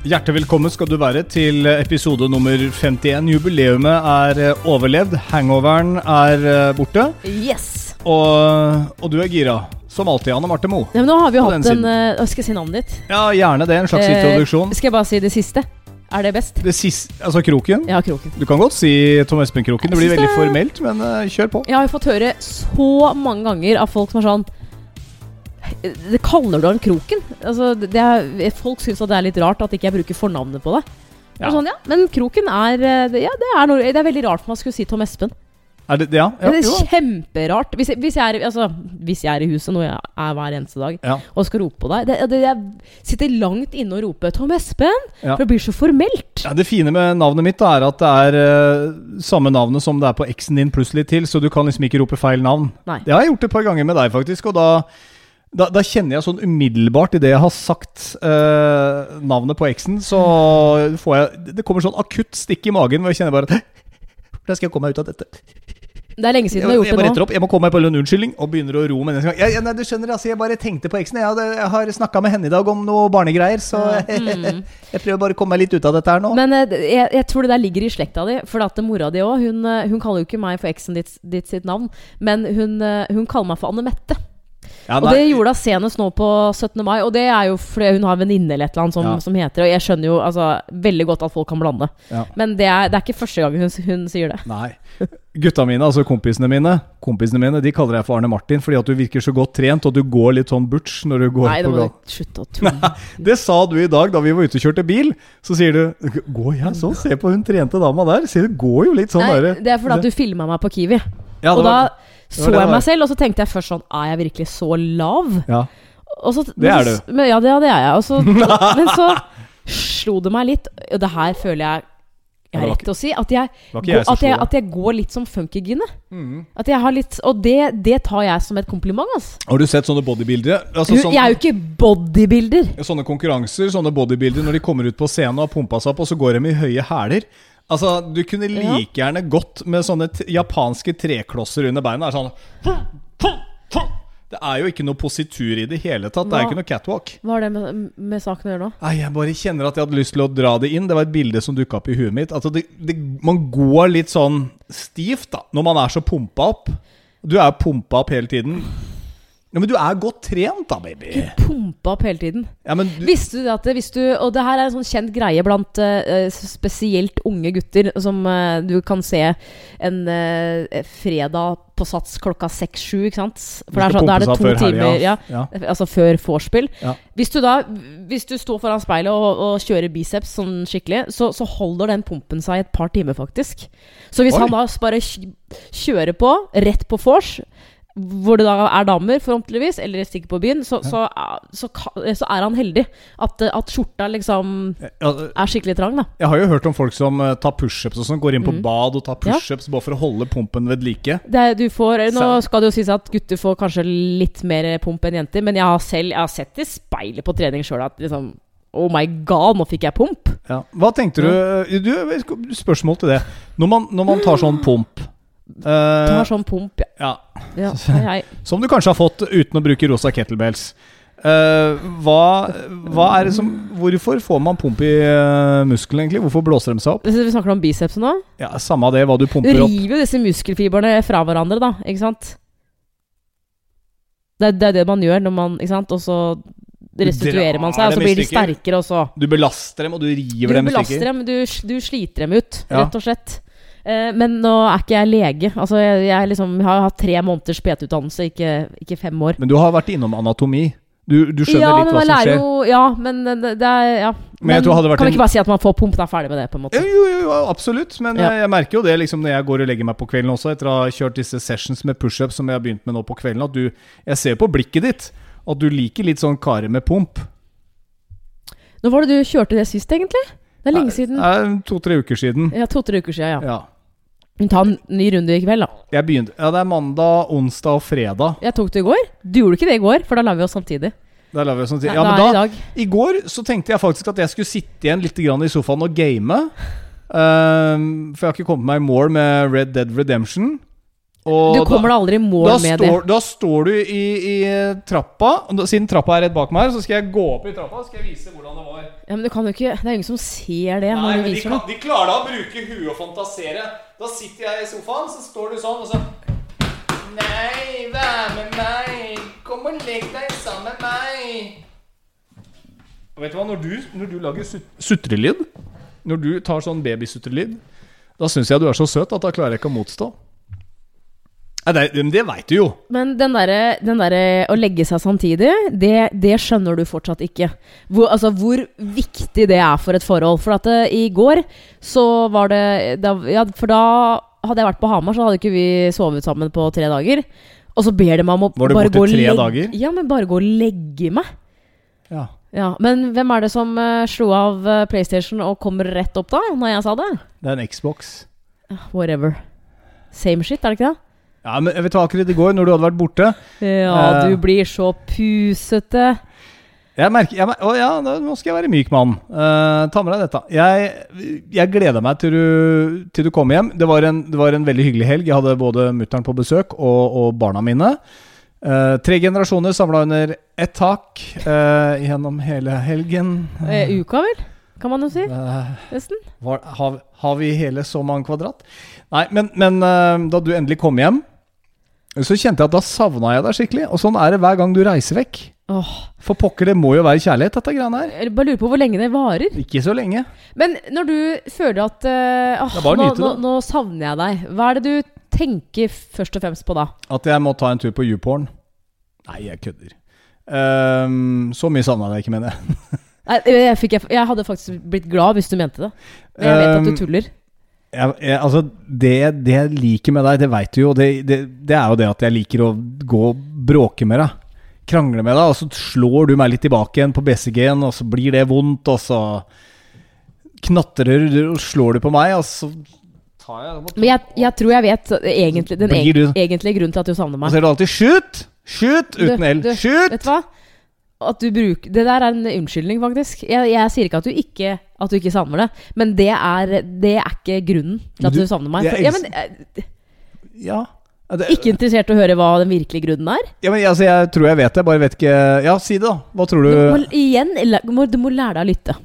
Hjertelig velkommen skal du være til episode nummer 51. Jubileumet er eh, overlevd. Hangoveren er eh, borte. Yes! Og, og du er gira. Som alltid, Anne Marte Moe. Ja, men nå har vi jo hatt en uh, Skal jeg si navnet ditt? Ja, gjerne det. En slags Eh, introduksjon. Skal jeg bare si det siste? Er det best? Det siste Altså Kroken. Ja, Kroken. Du kan godt si Tom Espen Kroken. Det blir veldig formelt, men uh, kjør på. Jeg har fått høre så mange ganger av folk som er sånn det Kaller du han Kroken? Altså, det er, folk syns det er litt rart at ikke jeg bruker fornavnet på det. Det Ja. Sånn, ja, men Kroken er eh, ja, det, er noe, det er veldig rart for man skulle si Tom Espen. Er det Ja? ja, det er kjemperart. Hvis jeg, hvis, jeg er, altså, hvis jeg er i huset, noe jeg er hver eneste dag, og skal rope på deg det, Jeg sitter langt inne og roper 'Tom Espen', for det blir så formelt. Ja, det fine med navnet mitt da, er at det er uh, samme navnet som det er på eksen din pluss litt til, så du kan liksom ikke rope feil navn. Nei. Det har jeg gjort et par ganger med deg, faktisk, og da, da, da kjenner jeg sånn umiddelbart idet jeg har sagt eh, navnet på eksen, så får jeg Det kommer sånn akutt stikk i magen hvor jeg kjenner bare at Hvordan skal jeg komme meg ut av dette? Det er lenge siden du har jeg, gjort det nå. opp, jeg må komme meg på en unnskyldning og begynner å ro med neste gang. Jeg, jeg, nei, du skjønner, altså, jeg bare tenkte på eksen. Jeg, jeg har snakka med henne i dag om noe barnegreier, så Mm. jeg prøver bare å komme meg litt ut av dette her nå. Men eh, jeg, jeg tror det der ligger i slekta di. For at mora di òg, hun, eh, hun kaller jo ikke meg for eksen ditt, ditt sitt navn, men hun, eh, hun kaller meg for Anne Mette. Ja, Og det gjorde hun senest nå på 17. mai, og det er jo fordi hun har en venninne eller et eller annet som, Ja. som heter Og jeg skjønner jo altså, veldig godt at folk kan blande. Ja. Men det er, det er ikke første gang hun, hun sier det. Nei. Gutta mine, altså kompisene mine, Kompisene mine, de kaller deg for Arne Martin fordi at du virker så godt trent, og du går litt sånn butch når du går Nei, på gata. du slutte å tulle. Det sa du i dag da vi var ute og kjørte bil. Så sier du Går jeg sånn? Se på hun trente dama der. Se, det går jo litt sånn Nei, det er fordi at du filma meg på Kiwi. Ja, og da var- så jeg meg selv, og så tenkte jeg først sånn Er jeg virkelig så lav? Ja. Så, Det er du. Men, ja, det, ja, det er jeg. Så, men så slo det meg litt, og det her føler jeg jeg har rett til å si, at jeg, jeg at jeg, at jeg går litt som funkygine. Mm. At jeg har litt Og det, det tar jeg som et kompliment, altså. Har du sett sånne bodybuildere? Altså, Du, sånn- jeg er jo ikke bodybuilder. Sånne konkurranser, sånne bodybuildere, når de kommer ut på scenen og har pumpa seg opp, og så går de i høye hæler. Altså, Du kunne like gjerne gått med sånne japanske treklosser under beina. Er sånn Det er jo ikke noe positur i det hele tatt. Det er jo ikke noe catwalk. Hva har det med, med saken å gjøre nå? Nei, Jeg bare kjenner at jeg hadde lyst til å dra det inn. Det var et bilde som dukka opp i huet mitt. Altså, det, det, Man går litt sånn stivt da når man er så pumpa opp. Du er pumpa opp hele tiden. Ja, Men du er godt trent, da, baby. Du pumper opp hele tiden. Ja, men du, Visste du det at hvis du Og det her er en sånn kjent greie blant uh, spesielt unge gutter, som uh, du kan se en uh, fredag på Sats klokka seks-sju, ikke sant? For det er skal sånn, da er det to timer helgen, ja, Ja. Altså før vorspiel. Ja. Hvis du da Hvis du står foran speilet og, og kjører biceps sånn skikkelig, så, så holder den pumpen seg et par timer, faktisk. Så hvis Oi. han da bare kjører på, rett på vors, hvor det da er damer, forhåpentligvis, eller stikker på byen, så, så, så, så er han heldig. At, at skjorta liksom er skikkelig trang, da. Jeg har jo hørt om folk som eh, tar pushups og sånn. Går inn på Mm. bad og tar Ja. pushups bare for å holde pumpen ved like. Det, er- du får, nå Så- skal det jo sies at gutter får kanskje litt mer pump enn jenter, men jeg har selv jeg har sett i speilet på trening sjøl at liksom Oh my god, nå fikk jeg pump! Ja. Hva tenkte du, du Spørsmål til det. Når man, når man tar sånn pump eh, har sånn pump, ja. ja, ja. Som du kanskje har fått uten å bruke rosa kettlebells. Uh, hva, hva er det som Hvorfor får man pump i uh, muskelen, egentlig? Hvorfor blåser de seg opp? Vi snakker om biceps nå. Ja, Samme av det, hva du Du pumper opp. Du river jo disse muskelfibrene fra hverandre, da. Ikke sant? Det, det er det man gjør når man Ikke sant? Og så restituerer man seg, og så blir de sterkere, og så Du belaster dem, og du Du river dem i belaster dem, du, du sliter dem ut, Ja. rett og slett. Eh, men nå er ikke jeg lege. Altså, jeg, jeg, liksom, har hatt tre måneders PT-utdannelse, ikke, ikke fem år. Men du har vært innom anatomi. Du, du skjønner ja, litt hva som skjer. Jo, ja, men det, det er ja. Men vært kan vi ikke bare si at man får pump, da er ferdig med det, på en måte? Jo, jo, jo, absolutt. Men Ja. jeg, jeg merker jo det liksom når jeg går og legger meg på kvelden også, etter å ha kjørt disse sessions med pushups som jeg har begynt med nå på kvelden, at du Jeg ser på blikket ditt at du liker litt sånn karer med pump. Når var det du kjørte det sist, egentlig? Det er lenge siden. Eh, To-tre uker siden. Ja, To-tre uker siden, ja. Ja. Ta en ny runde i kveld, da. Jeg begynte Ja, det er mandag, onsdag og fredag. Jeg tok det i går. Du gjorde ikke det i går, for da la vi oss samtidig. Da la vi oss samtidig. Ja, Nei, men da i. I går så tenkte jeg faktisk at jeg skulle sitte igjen litt grann i sofaen og game. Um, for jeg har ikke kommet meg i mål med Red Dead Redemption. Og Du kommer deg aldri i mål med står, det. da står du i, i trappa. og da, Siden trappa er rett bak meg, så skal jeg gå opp i trappa skal jeg vise hvordan det var. Ja, men du kan jo ikke Det er ingen som ser det Nei, de, kan, de klarer da å bruke huet og fantasere. Da sitter jeg i sofaen, så står du sånn, og så Nei, vær med meg. Kom og legg deg sammen med meg. Og vet du hva, når du, når du lager sut- sutrelyd, når du tar sånn babysutrelyd, da syns jeg du er så søt at da klarer jeg ikke å motstå. Nei, det, det veit du jo. Men den derre der, å legge seg samtidig, det, det skjønner du fortsatt ikke. Hvor, altså, hvor viktig det er for et forhold. For at det, i går så var det da, Ja, for da hadde jeg vært på Hamar, så hadde ikke vi sovet sammen på tre dager. Og så ber de meg om å Var du bare borte gå tre legge- dager? Ja, men bare gå og legge meg. Ja. Ja, Men hvem er det som uh, slo av uh, PlayStation og kom rett opp da, når jeg sa det? Det er en Xbox. Whatever. Same shit, er det ikke det? Ja, men jeg vet hva, akkurat i går, når du hadde vært borte Ja, Eh. du blir så pusete. Jeg merker jeg, Å ja, nå skal jeg være myk mann. Uh, ta med deg dette. Jeg, jeg gleder meg til du, til du kom hjem. Det var, en, det var en veldig hyggelig helg. Jeg hadde både mutter'n på besøk og, og barna mine. Uh, tre generasjoner samla under ett tak uh, gjennom hele helgen. Uka, vel? Kan man jo si. Nesten. var, har, har vi hele så mange kvadrat? Nei, men, men eh, da du endelig kom hjem, så kjente jeg at da savna jeg deg skikkelig. Og sånn er det hver gang du reiser vekk. Åh, For pokker, det må jo være kjærlighet, dette greiene her. jeg bare lurer på hvor lenge det varer. Ikke så lenge. Men når du føler at uh, å nå, nyte nå, nå savner jeg deg, hva er det du tenker først og fremst på da? At jeg må ta en tur på YouPorn. Nei, jeg kødder. Um, så mye savna jeg deg ikke, mener jeg. Nei, jeg, fikk, jeg, jeg hadde faktisk blitt glad hvis du mente det. Jeg vet at Um, du tuller. jeg, jeg altså, det, det jeg liker med deg, det veit du jo. Det, det, det er jo det at jeg liker å gå og bråke med deg. Krangle med deg, og så slår du meg litt tilbake igjen på BCG-en, og så blir det vondt, og så knatrer du og slår du på meg, og så tar jeg Men jeg, jeg tror jeg vet egentlig, den egentlige grunnen til at du savner Og meg. så er det alltid 'shoot'! Shoot! Uten L. Shoot! Vet du hva? At du bruker, det der er en unnskyldning, faktisk. Jeg, jeg sier ikke at du ikke, at du ikke savner det, men det er, det er ikke grunnen til at du- du, savner meg. For, ja, men, eh, Ja. Ja, det- ikke interessert i å høre hva den virkelige grunnen er? Ja, men altså, Jeg tror jeg vet det, bare vet ikke Ja, si det, da. Hva tror Du du? må, igjen, du må, du må lære deg å lytte.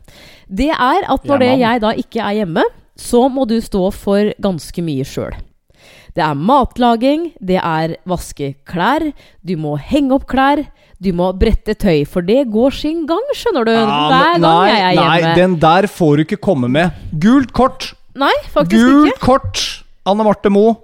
Det er at Ja, når det jeg da ikke er hjemme, så må du stå for ganske mye sjøl. Det er matlaging, det er vaske klær, du må henge opp klær, du må brette tøy, for det går sin gang, skjønner du. Ja, hver gang nei, jeg er hjemme. Nei, den der får du ikke komme med. Gult kort! Nei, faktisk Gult ikke. kort! Anne Marte Moe.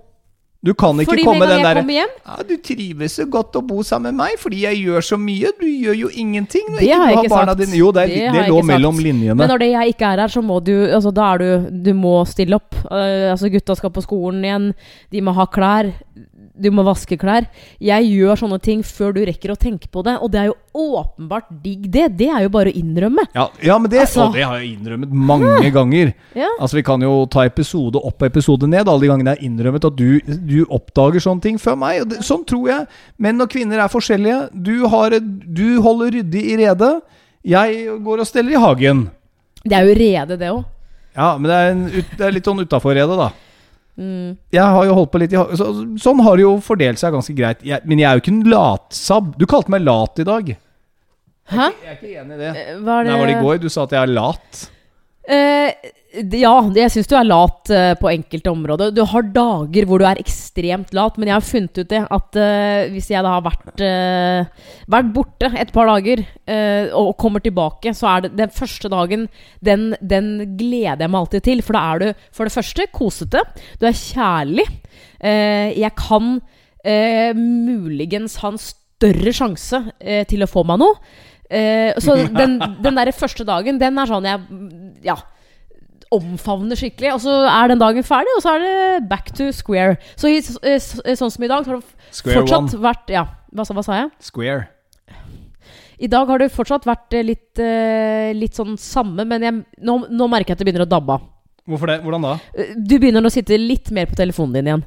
Du kan ikke Fordi komme den derre hjem ja, 'Du trives så godt å bo sammen med meg fordi jeg gjør så mye.' Du gjør jo ingenting. Det Det har jeg ikke sagt. Dine. Jo, det, er- Det har det lå mellom sagt. linjene. Men når det jeg ikke er her, så må du altså, Da er du Du må stille opp. Uh, altså Gutta skal på skolen igjen. De må ha klær. Du må vaske klær. Jeg gjør sånne ting før du rekker å tenke på det. Og det er jo åpenbart digg, det. Det er jo bare å innrømme. ja, ja, men det, Altså- og det har jeg innrømmet mange ganger. Ja. Altså Vi kan jo ta episode opp og episode ned, alle de gangene jeg har innrømmet at du, du oppdager sånne ting før meg. Det, sånn tror jeg. Menn og kvinner er forskjellige. Du, har, du holder ryddig i redet. Jeg går og steller i hagen. Det er jo rede, det òg. Ja, men det er, en, det er litt sånn utafor redet, da. Mm. Jeg har jo holdt på litt så, Sånn har det jo fordelt seg ganske greit. Jeg, men jeg er jo ikke en latsabb. Du kalte meg lat i dag. Hæ? Jeg er ikke enig i det. Eh, Hva er det Nei, var det i går? Du sa at jeg er lat. Eh, ja, jeg syns du er lat eh, på enkelte områder. Du har dager hvor du er ekstremt lat, men jeg har funnet ut det at eh, hvis jeg da har vært, eh, vært borte et par dager eh, og kommer tilbake, så er det den første dagen den, den gleder jeg meg alltid til. For da er du for det første kosete, du er kjærlig. Eh, jeg kan muligens ha en større sjanse til å få meg noe. Eh, så den, den der første dagen, den er sånn jeg ja, omfavner skikkelig. Og så er den dagen ferdig, og så er det back to square. Så i, s- eh, sånn som i dag, så har det Square fortsatt one. vært Ja, hva, hva sa jeg? Square. I dag har det fortsatt vært eh, litt, eh, litt sånn samme, men jeg, nå, nå merker jeg at det begynner å dabbe av. Hvordan da? Eh, Du begynner å sitte litt mer på telefonen din igjen,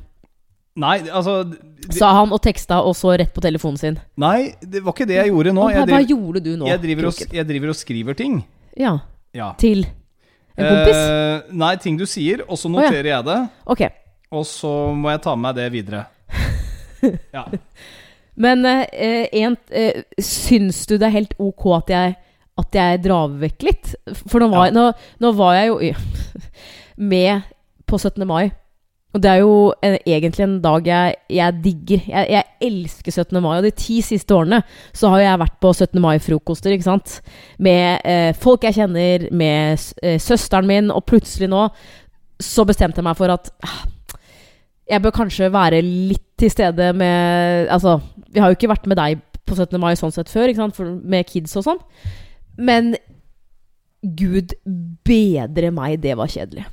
Nei, altså det, sa han og teksta, og så rett på telefonen sin. Nei, det var ikke det jeg gjorde nå. Jeg hva gjorde du nå? jeg driver, og, jeg driver og skriver ting. Ja, Ja. til en kompis? Eh, nei, ting du sier, og så ja. noterer jeg det. Ok. Og så må jeg ta med meg det videre. Ja. Men eh, en, eh, syns du det er helt ok at jeg, at jeg drar vekk litt? For nå var, Ja. nå, nå var jeg jo med på 17. mai. Og det er jo en, egentlig en dag jeg, jeg digger. Jeg, jeg elsker 17. mai. Og de ti siste årene så har jeg vært på 17. mai-frokoster, ikke sant. Med eh, folk jeg kjenner, med eh, søsteren min, og plutselig nå så bestemte jeg meg for at eh, jeg bør kanskje være litt til stede med Altså, vi har jo ikke vært med deg på 17. mai sånn sett før, ikke sant? For, med kids og sånn. Men gud bedre meg, det var kjedelig.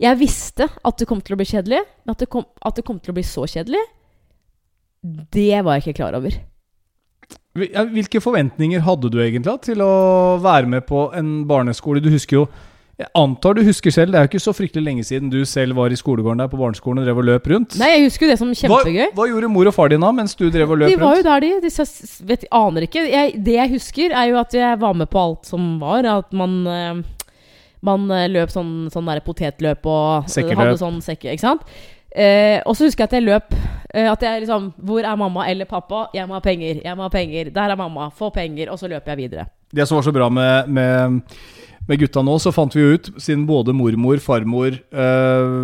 Jeg visste at det kom til å bli kjedelig, men at det kom, at det kom til å bli så kjedelig, det var jeg ikke klar over. Hvilke forventninger hadde du egentlig til å være med på en barneskole? Du husker jo Jeg antar du husker selv, det er jo ikke så fryktelig lenge siden du selv var i skolegården der på barneskolen og drev og løp rundt. Nei, jeg husker jo det som kjempegøy. Hva, hva gjorde mor og far din da mens du drev og løp De var jo der, de. de vet, aner ikke. Jeg, det jeg husker, er jo at jeg var med på alt som var. At man, eh, man eh, løp sånn, sånn der potetløp og Sekkeløp. hadde sånn sekke, ikke sant. Eh, og så husker jeg at jeg løp eh, At jeg liksom Hvor er mamma eller pappa? Jeg må ha penger. Jeg må ha penger. Der er mamma. Få penger. Og så løper jeg videre. Det som var så bra med, med, med gutta nå, så fant vi jo ut, siden både mormor, farmor, eh,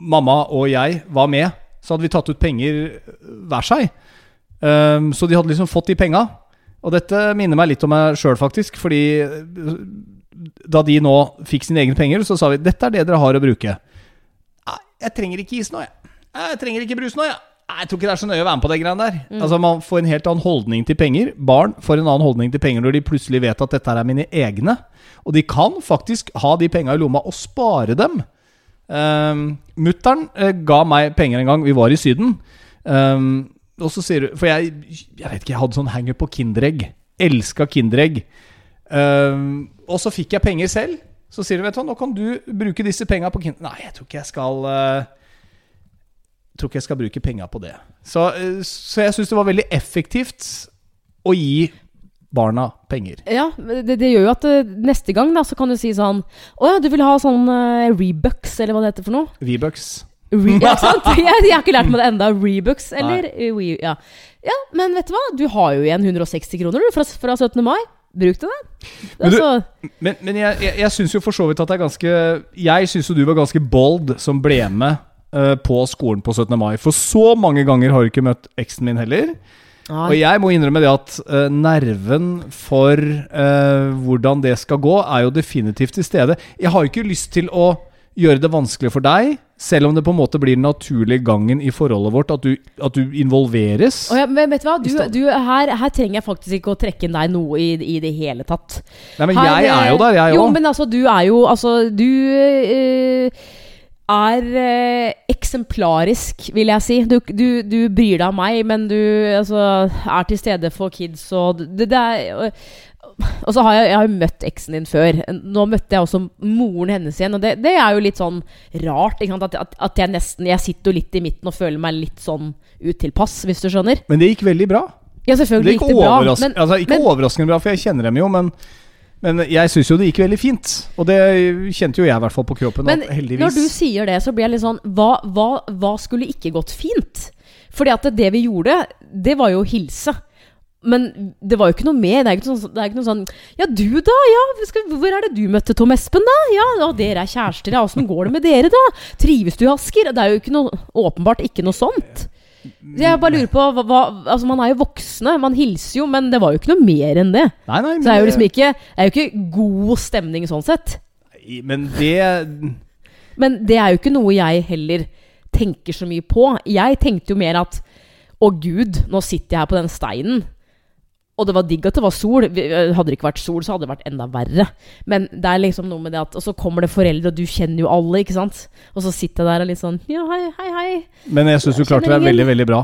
mamma og jeg var med, så hadde vi tatt ut penger hver seg. Ehm, så de hadde liksom fått de penga. Og dette minner meg litt om meg sjøl, faktisk. Fordi da de nå fikk sine egne penger, så sa vi dette er det dere har å bruke. Nei, jeg trenger ikke is nå, jeg. Jeg trenger ikke brus nå, jeg. Nei, Jeg tror ikke det er så nøye å være med på det greiene der. Altså Man får en helt annen holdning til penger. Barn får en annen holdning til penger når de plutselig vet at dette er mine egne. Og de kan faktisk ha de penga i lomma og spare dem. Um, Mutter'n uh, ga meg penger en gang. Vi var i Syden. Um, og så sier du For jeg, jeg vet ikke, jeg hadde sånn hangup på Kinderegg. Elska Kinderegg. Um, og så fikk jeg penger selv. Så sier du, vet du hva, nå kan du bruke disse penga på Kinder... Nei, jeg tror ikke jeg skal jeg tror ikke jeg skal bruke penga på det. Så, eh, så jeg syns det var veldig effektivt å gi barna penger. Ja, det, det gjør jo at eh, neste gang da så kan du si sånn Å ja, du vil ha sånn uh, Rebucks, eller hva det heter for noe? V-bucks. Re ja, sant? Jeg, jeg har ikke lært meg det enda. Rebucks eller eh, ja. ja, men vet du hva? Du har jo igjen 160 kroner du, fra, fra 17. mai. Bruk det, da. Men du- Altså, Men, men jeg, jeg, jeg syns jo for så vidt at det er ganske Jeg syns jo du var ganske bold som ble med uh, på skolen på 17. mai. For så mange ganger har du ikke møtt eksen min heller. Og jeg må innrømme det at uh, nerven for uh, hvordan det skal gå, er jo definitivt til stede. Jeg har jo ikke lyst til å gjøre det vanskelig for deg, selv om det på en måte blir den naturlige gangen i forholdet vårt, at du, at du involveres. Ja, men vet du hva? Du, du, her, her trenger jeg faktisk ikke å trekke inn deg noe i, i det hele tatt. Nei, men Her, jeg er jo der, jeg Jo, òg. men altså, du er jo Altså, du øh, er eh, eksemplarisk, vil jeg si. Du, du, du bryr deg om meg, men du altså, er til stede for kids og det, det er og så har jeg, jeg har møtt eksen din før. Nå møtte jeg også moren hennes igjen. Og det, det er jo litt sånn rart. At, at, at jeg nesten Jeg sitter jo litt i midten og føler meg litt sånn utilpass, hvis du skjønner. Men det gikk veldig bra. Ja, Det selvfølgelig gikk gikk det bra. Men, altså, ikke men- overraskende bra, for jeg kjenner dem jo, men, men jeg syns jo det gikk veldig fint. Og det kjente jo jeg i hvert fall på kroppen. Men heldigvis når du sier det, så blir jeg litt sånn hva, hva, hva skulle ikke gått fint? Fordi at det vi gjorde, det var jo å hilse. Men det var jo ikke noe mer. Det er ikke, sånn, det er ikke noe sånn Ja, du da? Ja, skal, hvor er det du møtte Tom Espen, da? Ja, og dere er kjærester, ja. Åssen går det med dere, da? Trives du i Asker? Det er jo ikke noe Åpenbart ikke noe sånt. Så jeg bare lurer på hva, hva Altså, man er jo voksne. Man hilser jo, men det var jo ikke noe mer enn det. Nei, nei, Så det er jo liksom ikke Det er jo ikke god stemning sånn sett. Men det Men det er jo ikke noe jeg heller tenker så mye på. Jeg tenkte jo mer at å gud, nå sitter jeg her på den steinen. Og det var digg at det var sol. Øh, Hadde det ikke vært sol, så hadde det vært enda verre. Men det er liksom noe med det at Og så kommer det foreldre, og du kjenner jo alle, ikke sant? Og så sitter jeg der og litt sånn Ja, hei, hei, hei. Men jeg syns du klarte deg veldig, veldig bra.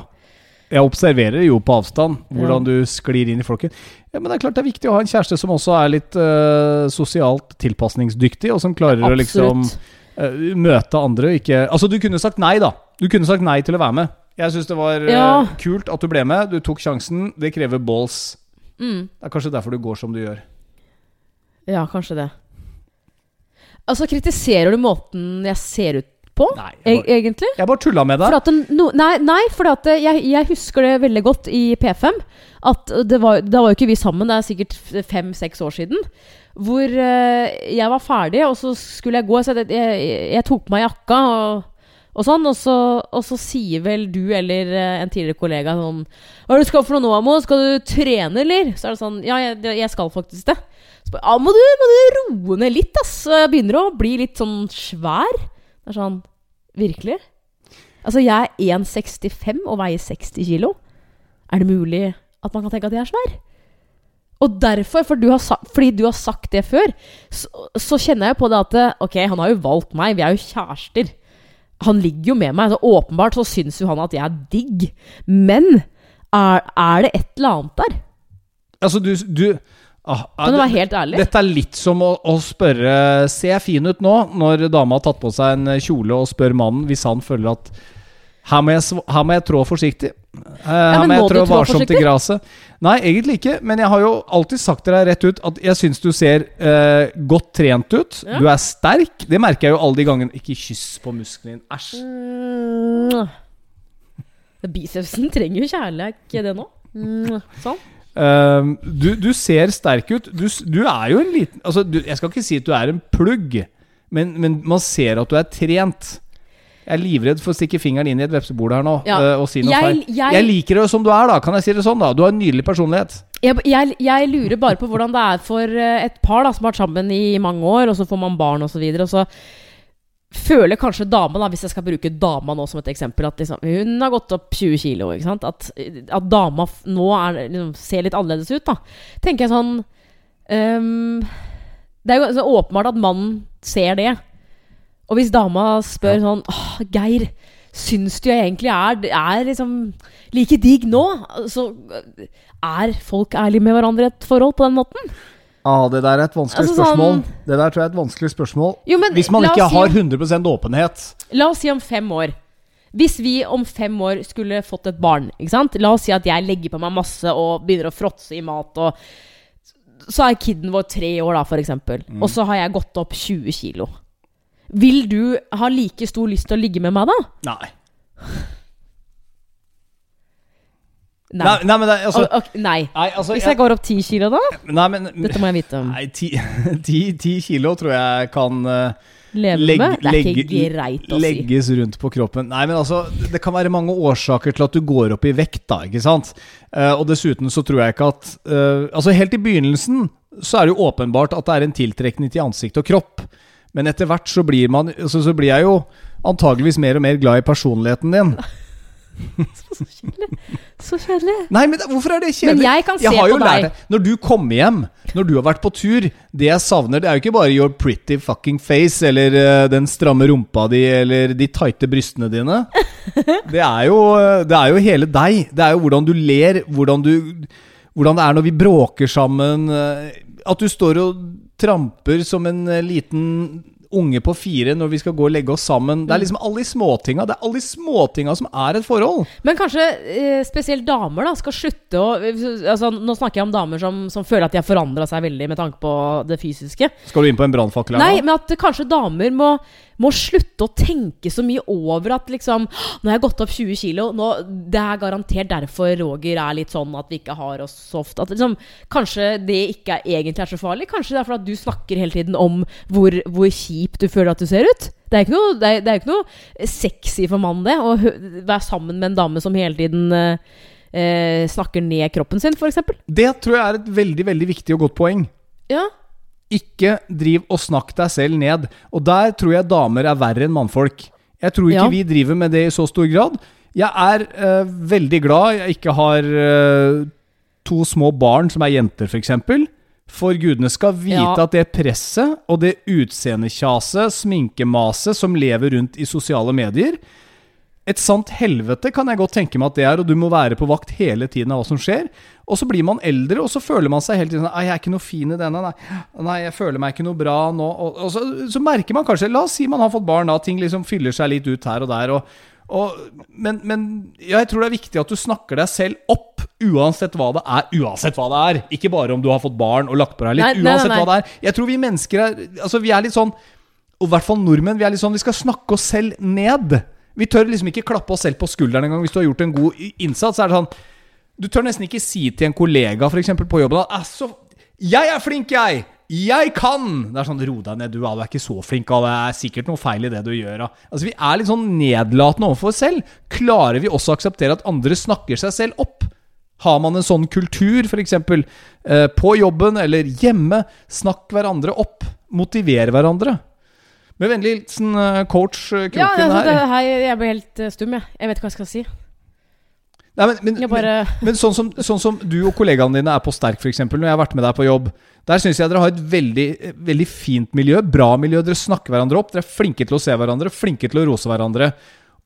Jeg observerer jo på avstand hvordan du sklir inn i flokken. Ja, Men det er klart det er viktig å ha en kjæreste som også er litt uh, sosialt tilpasningsdyktig, og som klarer å liksom eh, møte andre. Ikke Altså, du kunne sagt nei, da. Du kunne sagt nei til å være med. Jeg syns det var eh, Ja. kult at du ble med. Du tok sjansen. Det krever balls. Mm. Det er kanskje derfor du går som du gjør. Ja, kanskje det. Altså, kritiserer du måten jeg ser ut på, Nei, jeg bare- egentlig. Jeg bare tulla med deg. For at no, nei, nei, for at jeg, jeg husker det veldig godt i P5. At det var, da var jo ikke vi sammen, det er sikkert fem-seks år siden. Hvor eh, jeg var ferdig, og så skulle jeg gå. Så jeg, jeg, jeg tok på meg jakka og, og sånn, og så, og så sier vel du eller eh, en tidligere kollega sånn Hva er det du skal for noe nå, Amo? Skal du trene, eller? Så er det sånn Ja, jeg, jeg skal faktisk det. Så bare, ja, må du, må du roe ned litt, ass. Jeg begynner å bli litt sånn svær. Det er sånn Virkelig? Altså, jeg er 1,65 og veier 60 kilo. Er det mulig at man kan tenke at jeg er svær? Og derfor, for du har sa, fordi du har sagt det før, så, så kjenner jeg på det at Ok, han har jo valgt meg, vi er jo kjærester. Han ligger jo med meg, så åpenbart så syns jo han at jeg er digg. Men er, er det et eller annet der? Altså, du, du ah, ah, Kan du være helt ærlig? Dette er litt som å, å spørre Ser jeg fin ut nå? Når dama har tatt på seg en kjole og spør mannen hvis han føler at her må jeg, her må jeg trå forsiktig. Eh, her ja, må jeg trå varsomt i gresset. Nei, egentlig ikke. Men jeg har jo alltid sagt til deg rett ut at jeg syns du ser uh, godt trent ut. Ja. Du er sterk. Det merker jeg jo alle de gangene. Ikke kyss på muskelen din. Æsj. Mm. Bicepsen trenger jo kjærlighet, ikke det nå? Mm. Sånn. Eh, du, du ser sterk ut. Du, du er jo en liten Altså, du, jeg skal ikke si at du er en plugg, men, men man ser at du er trent. Jeg er livredd for å stikke fingeren inn i et vepsebol her nå Ja. eh, og si noe feil. jeg- Jeg liker deg som du er, da. Kan jeg si det sånn, da? Du har en nydelig personlighet. Jeg, jeg, lurer bare på hvordan det er for eh, et par da, som har vært sammen i mange år, og så får man barn osv. Og, så føler kanskje dama, da, hvis jeg skal bruke dama nå som et eksempel, at liksom, hun har gått opp 20 kilo. Ikke sant? At, at dama nå er, liksom, ser litt annerledes ut. da Tenker jeg sånn um, Det er jo så åpenbart at mannen ser det. Og hvis dama spør sånn Åh, Geir, syns du jeg egentlig er, er liksom like digg nå? Så er folk ærlige med hverandre i et forhold på den måten? Ah, det der er et vanskelig Altså, spørsmål. sånn- Det der tror jeg er et vanskelig spørsmål. Jo, men Hvis man ikke har 100% åpenhet. La oss si om fem år. Hvis vi om fem år skulle fått et barn? La oss si at jeg legger på meg masse og begynner å fråtse i mat. Og så er kiden vår tre år, da, eksempel. Mm. Og så har jeg gått opp 20 kilo. Vil du ha like stor lyst til å ligge med meg da? Nei. Nei, nei men det, altså, Og- og- nei. nei, altså Hvis jeg, går opp ti kilo da? Nei, men Dette må jeg vite om. Nei, ti, ti, ti kilo tror jeg kan eh, Leve legg- med? Det er legge- ikke greit å si. legges rundt på kroppen. Nei, men altså, det- det kan være mange årsaker til at du går opp i vekt, da, ikke sant? Eh, og dessuten så tror jeg ikke at eh, Altså, helt i begynnelsen så er det jo åpenbart at det er en tiltrekning til ansikt og kropp. Men etter hvert så blir man altså, Så blir jeg jo antageligvis mer og mer glad i personligheten din. Så kjedelig. Nei, men hvorfor er det kjedelig? Men jeg kan se har jo på deg. det. Når du kommer hjem, når du har vært på tur Det jeg savner, det er jo ikke bare your pretty fucking face, eller uh, den stramme rumpa di, eller de tighte brystene dine. Det er jo, det er jo hele deg. Det er jo hvordan du ler, hvordan du Hvordan det er når vi bråker sammen. eh, At du står og tramper som en eh, liten unge på fire når vi skal gå og legge oss sammen. Det er liksom alle de småtinga. Det er alle de småtinga som er et forhold. Men kanskje eh, spesielt damer da skal slutte å altså, Nå snakker jeg om damer som, som føler at de har forandra seg veldig med tanke på det fysiske. Skal du inn på en brannfakkel her Nei, men at kanskje damer må, må slutte å tenke så mye over at liksom Nå har jeg gått opp 20 kilo. Nå, det er garantert derfor Roger er litt sånn at vi ikke har oss så ofte. At liksom, kanskje det ikke er, egentlig er så farlig. Kanskje det er fordi at du snakker hele tiden om hvor, hvor kjip du føler at du ser ut. Det er ikke det er ikke noe sexy for mannen, det. Å være sammen med en dame som hele tiden eh, eh, snakker ned kroppen sin, f.eks. Det tror jeg er et veldig veldig viktig og godt poeng. Ja. Ikke driv og snakk deg selv ned. Og der tror jeg damer er verre enn mannfolk. Jeg tror ikke Ja. vi driver med det i så stor grad. Jeg er uh, veldig glad jeg ikke har uh, to små barn som er jenter, f.eks. For, for gudene skal vite Ja. at det presset og det utseendekjaset, sminkemaset, som lever rundt i sosiale medier et sant helvete kan jeg godt tenke meg at det er, og du må være på vakt hele tiden av hva som skjer. Og så blir man eldre, og så føler man seg hele tiden sånn Nei, jeg er ikke noe fin i denne. Nei, nei jeg føler meg ikke noe bra nå. Og, og så, så merker man kanskje La oss si man har fått barn, da. Ting liksom fyller seg litt ut her og der. Og, og, men, men jeg tror det er viktig at du snakker deg selv opp, uansett hva det er. Uansett hva det er. Ikke bare om du har fått barn og lagt på deg litt. Nei, uansett nei. hva det er. Jeg tror vi mennesker er Altså, vi er litt sånn Og i hvert fall nordmenn. Vi er litt sånn, vi skal snakke oss selv ned. Vi tør liksom ikke klappe oss selv på skulderen engang hvis du har gjort en god innsats. Er det sånn, du tør nesten ikke si til en kollega for eksempel, på jobben at altså, 'Jeg er flink, jeg! Jeg kan!' Det er sånn 'Ro deg ned, du, du er ikke så flink, og det er sikkert noe feil i det du gjør'. Altså, Vi er litt sånn nedlatende overfor oss selv. Klarer vi også å akseptere at andre snakker seg selv opp? Har man en sånn kultur, f.eks. Eh, på jobben eller hjemme? Snakk hverandre opp. Motiver hverandre. Med vennlig hilsen eh, coach Kroken Ja, altså, her. det her. Jeg ble helt eh, stum, jeg. Jeg vet ikke hva jeg skal si. Nei, men, men, bare men, men sånn, som, sånn som du og kollegaene dine er på Sterk, f.eks., når jeg har vært med deg på jobb, der syns jeg dere har et veldig, eh, veldig fint miljø. Bra miljø. Dere snakker hverandre opp. Dere er flinke til å se hverandre, flinke til å rose hverandre.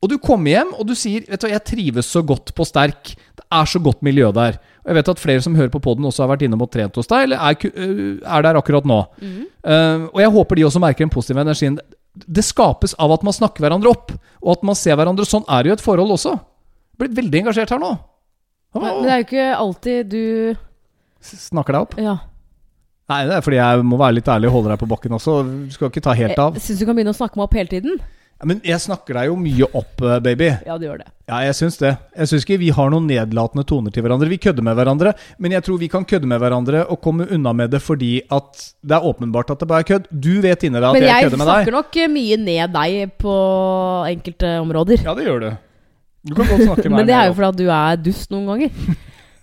Og du kommer hjem og du sier vet du, hva, 'Jeg trives så godt på Sterk'. Det er så godt miljø der. Jeg vet at flere som hører på poden, også har vært innom og trent hos deg, eller er, øh, er der akkurat nå. Eh, og jeg håper de også merker den positive energien. Det skapes av at man snakker hverandre opp, og at man ser hverandre. Sånn er det jo et forhold også. Jeg blir veldig engasjert her nå. Men det er jo ikke alltid du Snakker deg opp? Ja. Nei, det er fordi jeg må være litt ærlig og holde deg på bakken også. Du skal ikke ta helt av. Syns du kan begynne å snakke meg opp hele tiden. Men jeg snakker deg jo mye opp, eh, baby. Ja, du gjør det. Ja, jeg syns det. Jeg syns ikke vi har noen nedlatende toner til hverandre. Vi kødder med hverandre, men jeg tror vi kan kødde med hverandre og komme unna med det fordi at det er åpenbart at det bare er kødd. Du vet inni deg at jeg, jeg kødder med deg. Men jeg snakker nok eh, mye ned deg på enkelte områder. Ja, det gjør du. Du kan godt snakke meg Men det er jo fordi at du er dust noen ganger.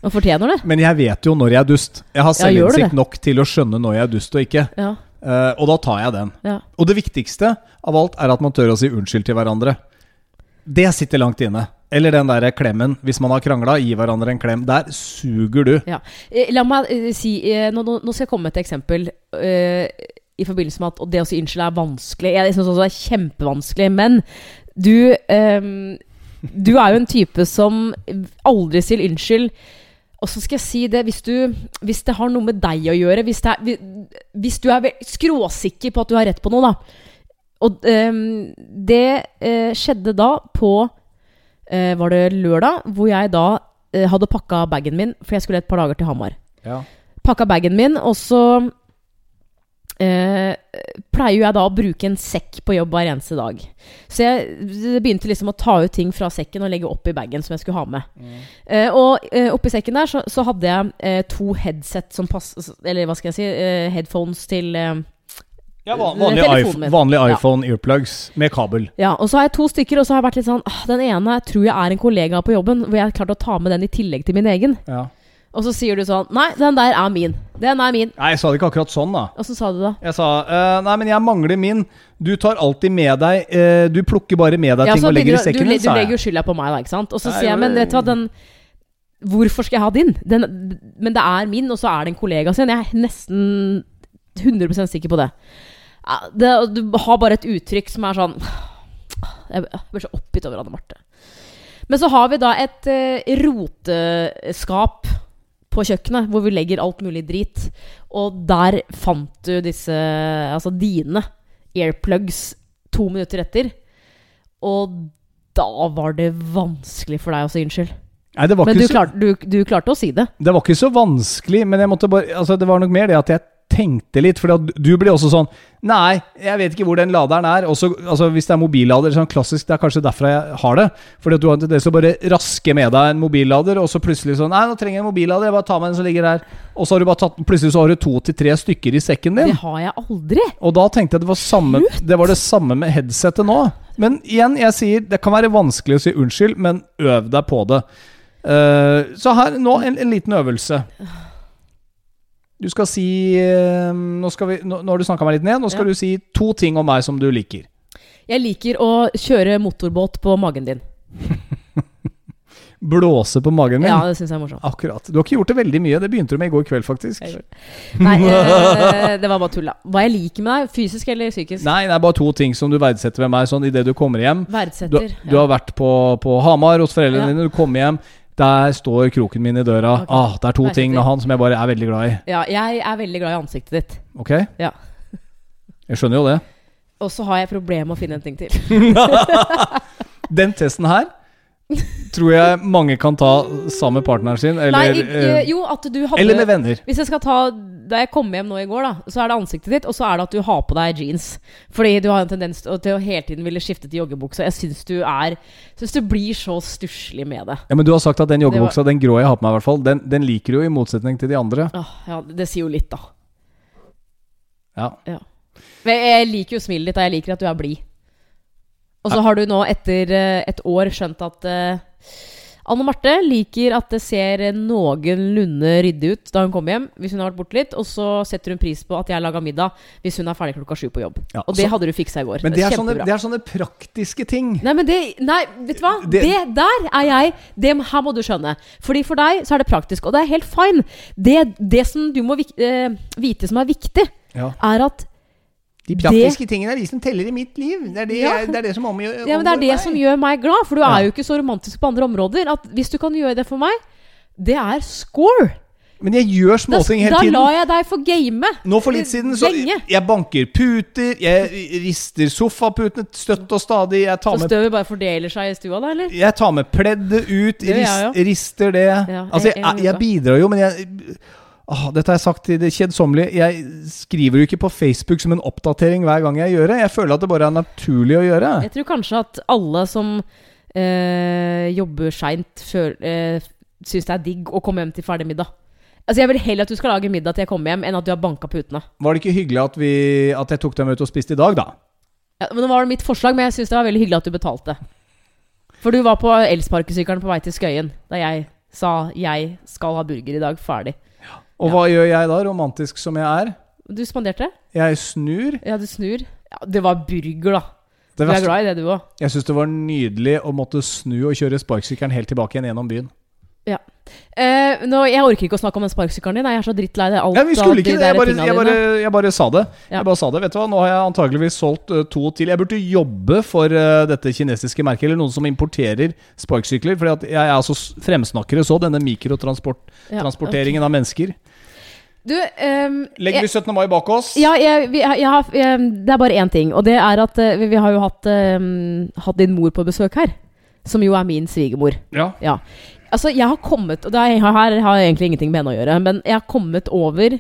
Og fortjener det. Men jeg vet jo når jeg er dust. Jeg har selvinnsikt nok til å skjønne når jeg er dust og ikke. Ja. Eh, og da tar jeg den. ja. Og det viktigste av alt er at man tør å si unnskyld til hverandre. Det sitter langt inne. Eller den der klemmen. Hvis man har krangla, gi hverandre en klem. Der suger du. Ja. Eh, La meg eh, si nå, nå, skal jeg komme med et eksempel. I forbindelse med at det å si unnskyld er vanskelig. Jeg syns også det er kjempevanskelig. Men du Du er jo en type som aldri sier unnskyld. Og så skal jeg si det hvis, du, hvis det har noe med deg å gjøre Hvis, det er, hvis- hvis du er skråsikker på at du har rett på noe, da. Og um, det uh, skjedde da på uh, Var det lørdag? Hvor jeg da uh, hadde pakka bagen min, for jeg skulle et par dager til Hamar. Ja. Pakka bagen min, og så eh, pleier jeg da å bruke en sekk på jobb hver eneste dag. Så jeg begynte liksom å ta ut ting fra sekken og legge opp i bagen som jeg skulle ha med. Eh, og eh, oppi sekken der så, så hadde jeg eh, to headset som pass... Eller hva skal jeg si? eh, headphones til eh, Ja, vanlig, iPhone, vanlig Ja. earplugs med kabel. Ja, og så har jeg to stykker, og så har jeg vært litt sånn ah, Den ene tror jeg er en kollega på jobben, hvor jeg har klart å ta med den i tillegg til min egen. Ja. Og så sier du sånn Nei, den der er min. Den er min. Nei, jeg sa det ikke akkurat sånn, da. Og så sa du da Jeg sa uh, nei, men jeg mangler min. Du tar alltid med deg uh, Du plukker bare med deg ja, ting og legger i sekken din, sekken du, du legger jo skylda på meg, da, ikke sant? Og så sier jeg, men men- vet du hva, den Hvorfor skal jeg ha din? Den, men det er min, og så er det en kollega sin. Jeg er nesten 100% sikker på det. Det. Du har bare et uttrykk som er sånn Jeg blir så oppgitt over Anne Marte. Men så har vi da et uh, roteskap på kjøkkenet hvor vi legger alt mulig drit. Og der fant du disse Altså dine airplugs to minutter etter. Og da var det vanskelig for deg å si unnskyld. Nei, det var, Men du så, klarte, du, du klarte å si det. det var ikke så vanskelig, men jeg måtte bare Altså, det var nok mer det at jeg tenkte litt. For du blir også sånn Nei, jeg vet ikke hvor den laderen er. Også, altså, hvis det er mobillader, sånn klassisk, det er kanskje derfor jeg har det. Fordi at du har en tendens til å bare raske med deg en mobillader, og så plutselig sånn Nei, nå trenger jeg en mobillader, jeg bare tar med den som ligger der. Og så har du bare tatt Plutselig så har du to til tre stykker i sekken din. Det har jeg aldri. Og da tenkte jeg det var, samme, det var det samme med headsetet nå. Men igjen, jeg sier det kan være vanskelig å si unnskyld, men øv deg på det. Uh, så her nå en, en liten øvelse. Du skal si eh, Nå, skal vi, nå, nå har du snakka meg litt ned. Nå skal Ja. du si to ting om meg som du liker. Jeg liker å kjøre motorbåt på magen din. Blåse på magen min. Ja, det syns jeg er morsomt. Akkurat. Du har ikke gjort det veldig mye. Det begynte du med i går kveld, faktisk. Nei, øh, det var bare tull, da. Hva jeg liker med deg, fysisk eller psykisk? Nei, det er bare to ting som du verdsetter ved meg sånn idet du kommer hjem. Du, Verdsetter. du har vært på, på Hamar hos foreldrene Ja. dine, du kommer hjem. Der står kroken min i døra. Okay. Ah, det er to Nei, ting med han som jeg bare er veldig glad i. ja, jeg er veldig glad i ansiktet ditt. Ok? Ja. Jeg skjønner jo det. Og så har jeg problemer med å finne en ting til. Den testen her tror jeg mange kan ta sammen med partneren sin, eller, Nei, ikke, eh, jo, hadde eller med venner. Hvis jeg skal ta da jeg kom hjem nå i går, da, så er det ansiktet ditt, og så er det at du har på deg jeans. Fordi du har en tendens til å- hele tiden ville skifte til joggebukse. Jeg syns du er Syns du blir så stusslig med det. Ja, Men du har sagt at den joggebuksa, den grå jeg har på meg, i hvert fall, den, den liker du jo i motsetning til de andre. Åh, ja, det sier jo litt, da. Ja. Men jeg liker jo smilet ditt, og jeg liker at du er blid. Og så har du nå etter eh, et år skjønt at uh, Anne Marte liker at det ser noenlunde ryddig ut da hun kommer hjem, hvis hun har vært borte litt. Og så setter hun pris på at jeg laga middag hvis hun er ferdig klokka sju på jobb. Ja, Og det så- hadde du fiksa i går. Men det er, sånne, det er sånne praktiske ting. Nei, men det Nei, vet du hva? Det- Det, der er jeg det, Her må du skjønne. Fordi for deg så er det praktisk, og det er helt fine. Det, det som du må eh, vite som er viktig, Ja. er at De praktiske tingene er de som teller i mitt liv. Det er det, Ja. det, er det som omgjør Ja, men Det er det som gjør meg glad, for du Ja. er jo ikke så romantisk på andre områder. At hvis du kan gjøre det for meg, det er score! Men jeg gjør småting hele tiden. da lar jeg deg få game. Nå for litt siden så Lenge. Jeg banker puter, jeg rister sofaputene støtt og stadig. Jeg tar Så med, støvet bare fordeler seg i stua, da, eller? jeg tar med pleddet ut, Det rist, rister det. Ja, altså, jeg, jeg, jeg bidrar jo, men jeg Åh, dette har jeg sagt til det kjedsommelige. Jeg skriver jo ikke på Facebook som en oppdatering hver gang jeg gjør det. Jeg føler at det bare er naturlig å gjøre. Jeg tror kanskje at alle som øh, jobber seint, øh, syns det er digg å komme hjem til ferdig middag. Altså Jeg vil heller at du skal lage middag til jeg kommer hjem, enn at du har banka putene. Var det ikke hyggelig at, vi, at jeg tok dem ut og spiste i dag, da? Ja, men Det var mitt forslag, men jeg syns det var veldig hyggelig at du betalte. For du var på elsparkesykkelen på vei til Skøyen da jeg sa 'jeg skal ha burger i dag', ferdig. Og hva gjør jeg da, romantisk som jeg er? Du spanderte? Jeg snur. Ja, du snur. Ja, det var burger, da. Det Du er glad i det, du òg. Jeg syns det var nydelig å måtte snu og kjøre sparkesykkelen helt tilbake igjen gjennom byen. Eh, nå, jeg orker ikke å snakke om den sparkesykkelen din. Jeg er så drittlei det. Alt Ja, vi skulle ikke det. Jeg bare, jeg bare, jeg bare sa det. Ja. Jeg bare sa det. Vet du hva, Nå har jeg antageligvis solgt uh, to til. Jeg burde jobbe for uh, dette kinesiske merket, eller noen som importerer sparkesykler. Fordi jeg er altså fremsnakkere så, denne Ja, mikrotransporteringen av mennesker. Du, um, Legger vi 17. mai bak oss? Ja, jeg, vi, jeg, har- ehm, det er bare én ting, og det er at eh, vi, vi har jo hatt, ehm, hatt din mor på besøk her. Som jo er min svigermor. Ja. Ja. Altså, jeg har kommet Og er, her har jeg egentlig ingenting med henne å gjøre, men jeg har kommet over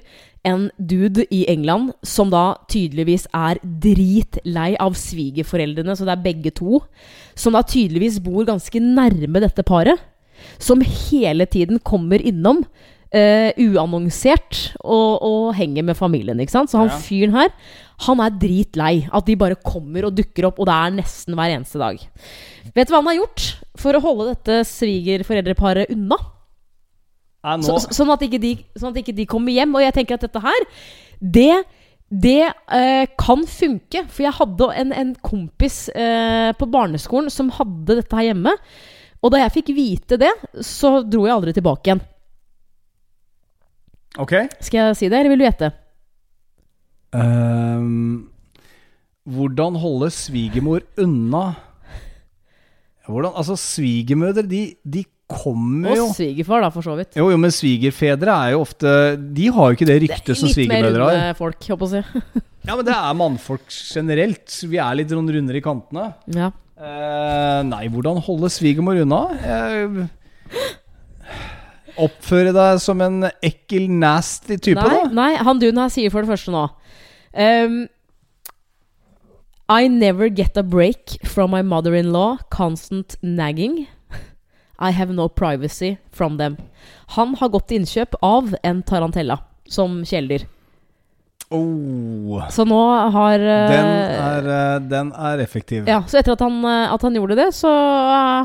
en dude i England som da tydeligvis er dritlei av svigerforeldrene, så det er begge to. Som da tydeligvis bor ganske nærme dette paret. Som hele tiden kommer innom. Uh, uannonsert og, og henger med familien. ikke sant? Så han Ja. fyren her, han er dritlei. At de bare kommer og dukker opp, og det er nesten hver eneste dag. Vet du hva han har gjort for å holde dette svigerforeldreparet unna? Så, så- sånn, at ikke de, sånn at ikke de kommer hjem. Og jeg tenker at dette her, det, det eh, kan funke. For jeg hadde en, en kompis eh, på barneskolen som hadde dette her hjemme. Og da jeg fikk vite det, så dro jeg aldri tilbake igjen. ok. Skal jeg si det, eller vil du gjette? Ehm, hvordan holde svigermor unna Hvordan, altså Svigermødre, de, de kommer jo Og svigerfar, da, for så vidt. Jo, jo, men svigerfedre er jo ofte De har jo ikke det ryktet som svigermødre har. Litt mer runde folk, håper jeg å si. Ja, men det er mannfolk generelt. Vi er litt sånn rundere i kantene. Ja. Uh, nei, hvordan holde svigermor unna? Eh, oppføre deg som en ekkel, nasty type, Nei, da? nei, han duden her sier for det første nå um, I never get a break from my mother-in-law, constant nagging. I have no privacy from them. Han har gått til innkjøp av en tarantella som kjæledyr. Oh, Så nå har eh, den, er, eh, den er effektiv. Ja, Så etter at han, eh, at han gjorde det, så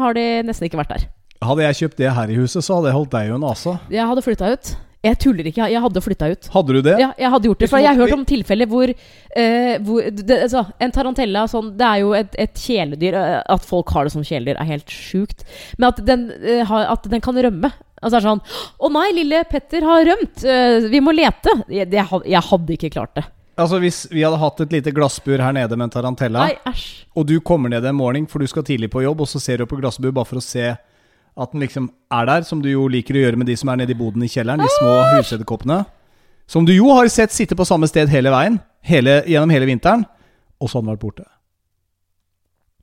har de nesten ikke vært der. Hadde jeg kjøpt det her i huset, så hadde jeg holdt deg i nasa. Jeg hadde flytta ut. Jeg tuller ikke, jeg hadde flytta ut. Hadde du det? Ja, jeg hadde gjort det. For jeg har hørt om tilfeller hvor, eh, hvor det, altså, En tarantella sånn, Det er jo et, et kjæledyr. eh, At folk har det som kjæledyr, er helt sjukt. Men at den, eh, at den kan rømme. Altså er sånn 'Å nei, lille Petter har rømt. eh, vi må lete.' Jeg, jeg hadde ikke klart det. Altså Hvis vi hadde hatt et lite glassbur her nede med en tarantella, Nei, og du kommer ned en morgen for du skal tidlig på jobb, og så ser du på glassbur bare for å se at den liksom er der, som du jo liker å gjøre med de som er nede i boden i kjelleren, de små husedderkoppene. Som du jo har sett sitte på samme sted hele veien, hele, gjennom hele vinteren, og så hadde den vært borte.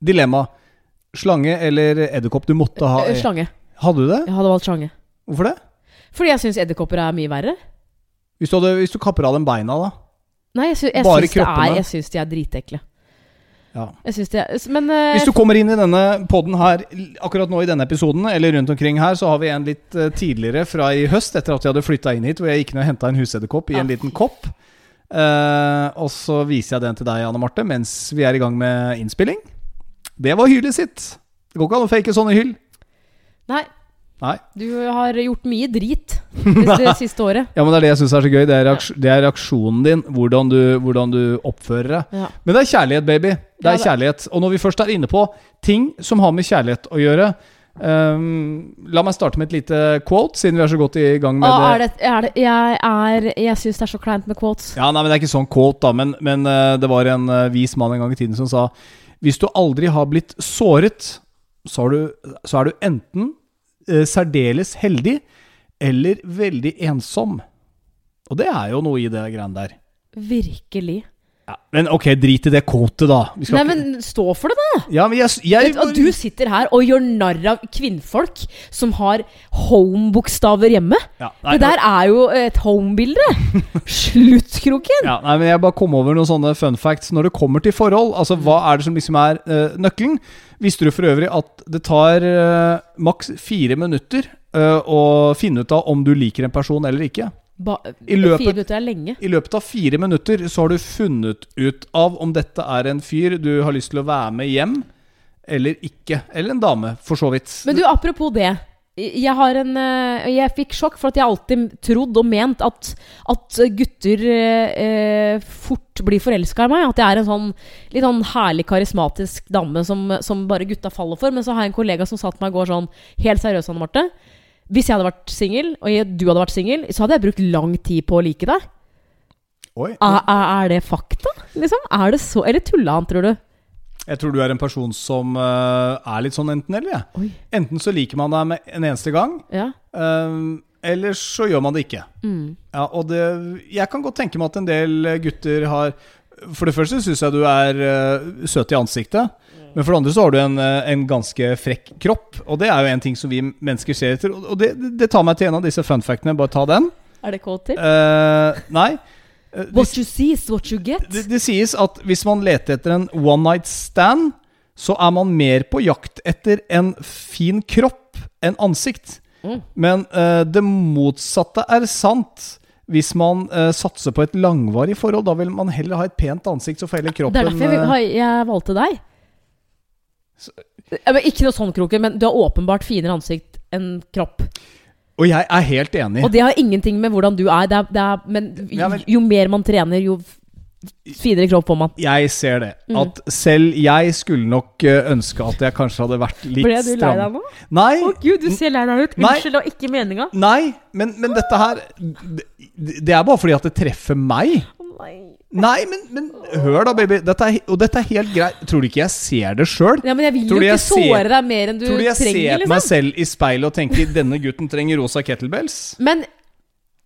Dilemma. Slange eller edderkopp du måtte ha Eh, Slange. Hadde du det? Jeg hadde valgt slange. Hvorfor det? Fordi jeg syns edderkopper er mye verre. Hvis du, hadde, hvis du kapper av dem beina, da? Nei, jeg, sy jeg Bare syns det er, jeg syns de er dritekle. Ja. Jeg syns de er Men uh, Hvis du kommer inn i denne poden her akkurat nå i denne episoden, eller rundt omkring her, så har vi en litt uh, tidligere fra i høst, etter at jeg hadde flytta inn hit, hvor jeg gikk ned og henta en husedderkopp i en Ah. liten kopp. Uh, og så viser jeg den til deg, Anne Marte, mens vi er i gang med innspilling. Det var hylet sitt. Det går ikke an å fake sånne hyll. Nei, Nei. du har gjort mye drit det, det siste året. Ja, men det er det jeg syns er så gøy. Det er, det er reaksjonen din, hvordan du, hvordan du oppfører deg. Ja. Men det er kjærlighet, baby. Det er kjærlighet. Og når vi først er inne på ting som har med kjærlighet å gjøre um, La meg starte med et lite quote, siden vi er så godt i gang med Å, er det. det, er det Jeg, er, jeg syns det er så kleint med quotes. Ja, nei, men Det er ikke sånn quote, da, men, men eh, det var en eh, vis mann en gang i tiden som sa Hvis du aldri har blitt såret, så, har du, så er du enten uh, særdeles heldig eller veldig ensom. Og det er jo noe i det greiene der. Virkelig. Ja, men ok, drit i det kåtet, da. Nei, men stå for det, da! Ja, men jeg, jeg, Vet, du sitter her og gjør narr av kvinnfolk som har home-bokstaver hjemme. ja, nei, Det der er jo et home-bilde! Sluttkroken! Ja, nei, men Jeg bare kom over noen sånne fun facts når det kommer til forhold. Altså, Hva er det som liksom er uh, nøkkelen? Visste du for øvrig at det tar uh, maks fire minutter uh, å finne ut av om du liker en person eller ikke? Ba, I løpet-. I løpet av fire minutter så har du funnet ut av om dette er en fyr du har lyst til å være med hjem, eller ikke. Eller en dame, for så vidt. Men du, apropos det. Jeg, har en, eh, jeg fikk sjokk for at jeg alltid trodd og ment at, at gutter eh, fort blir forelska i meg. At jeg er en sånn litt sånn herlig karismatisk dame som, som bare gutta faller for. Men så har jeg en kollega som sa til meg i går sånn Helt seriøst, Anne Marte. Hvis jeg hadde vært singel, og jeg, du hadde vært singel, så hadde jeg brukt lang tid på å like deg. Oi. Er, er, det fakta? Liksom? Er det så Eller tulla han, tror du? Jeg tror du er en person som uh, er litt sånn enten-eller. Ja. Enten så liker man deg med en eneste gang, Ja. Um, eller så gjør man det ikke. Mm. Ja, og det, jeg kan godt tenke meg at en del gutter har For det første syns jeg du er uh, søt i ansiktet. Men for det andre så har du en, uh, en ganske frekk kropp. Og det er jo en ting som vi mennesker ser etter. Og det, det, det tar meg til en av disse funfactene. Bare ta den. Er det kåt til? Uh, nei. Uh, What you see is what you get. det, det sies at hvis man leter etter en one night stand, så er man mer på jakt etter en fin kropp enn ansikt. Mm. Men uh, det motsatte er sant. Hvis man uh, satser på et langvarig forhold, da vil man heller ha et pent ansikt, så får heller kroppen Det er derfor jeg, eh, jeg valgte deg. Ja, men ikke noe sånn, Kroken, men du har åpenbart finere ansikt enn kropp. Og jeg er helt enig. Og det har ingenting med hvordan du er, det er, det er men, men- jo mer man trener, jo finere kropp får man. Jeg ser det. Mm. At selv jeg skulle nok eh, ønske at jeg kanskje hadde vært litt stram. Ble du lei deg nå? Nei, Å gud, du ser lei deg ut. Unnskyld, det var ikke meninga. nei men, men dette her det, er bare fordi at det treffer meg. Nei. Nei, men, men hør da, baby. Dette er, og dette er helt greit. Tror du ikke jeg ser det sjøl? Ja, men jeg vil Tror jo ikke såre deg mer enn du trenger. Tror du jeg trenger, ser liksom? meg selv i speilet og tenker denne gutten trenger rosa kettlebells? Men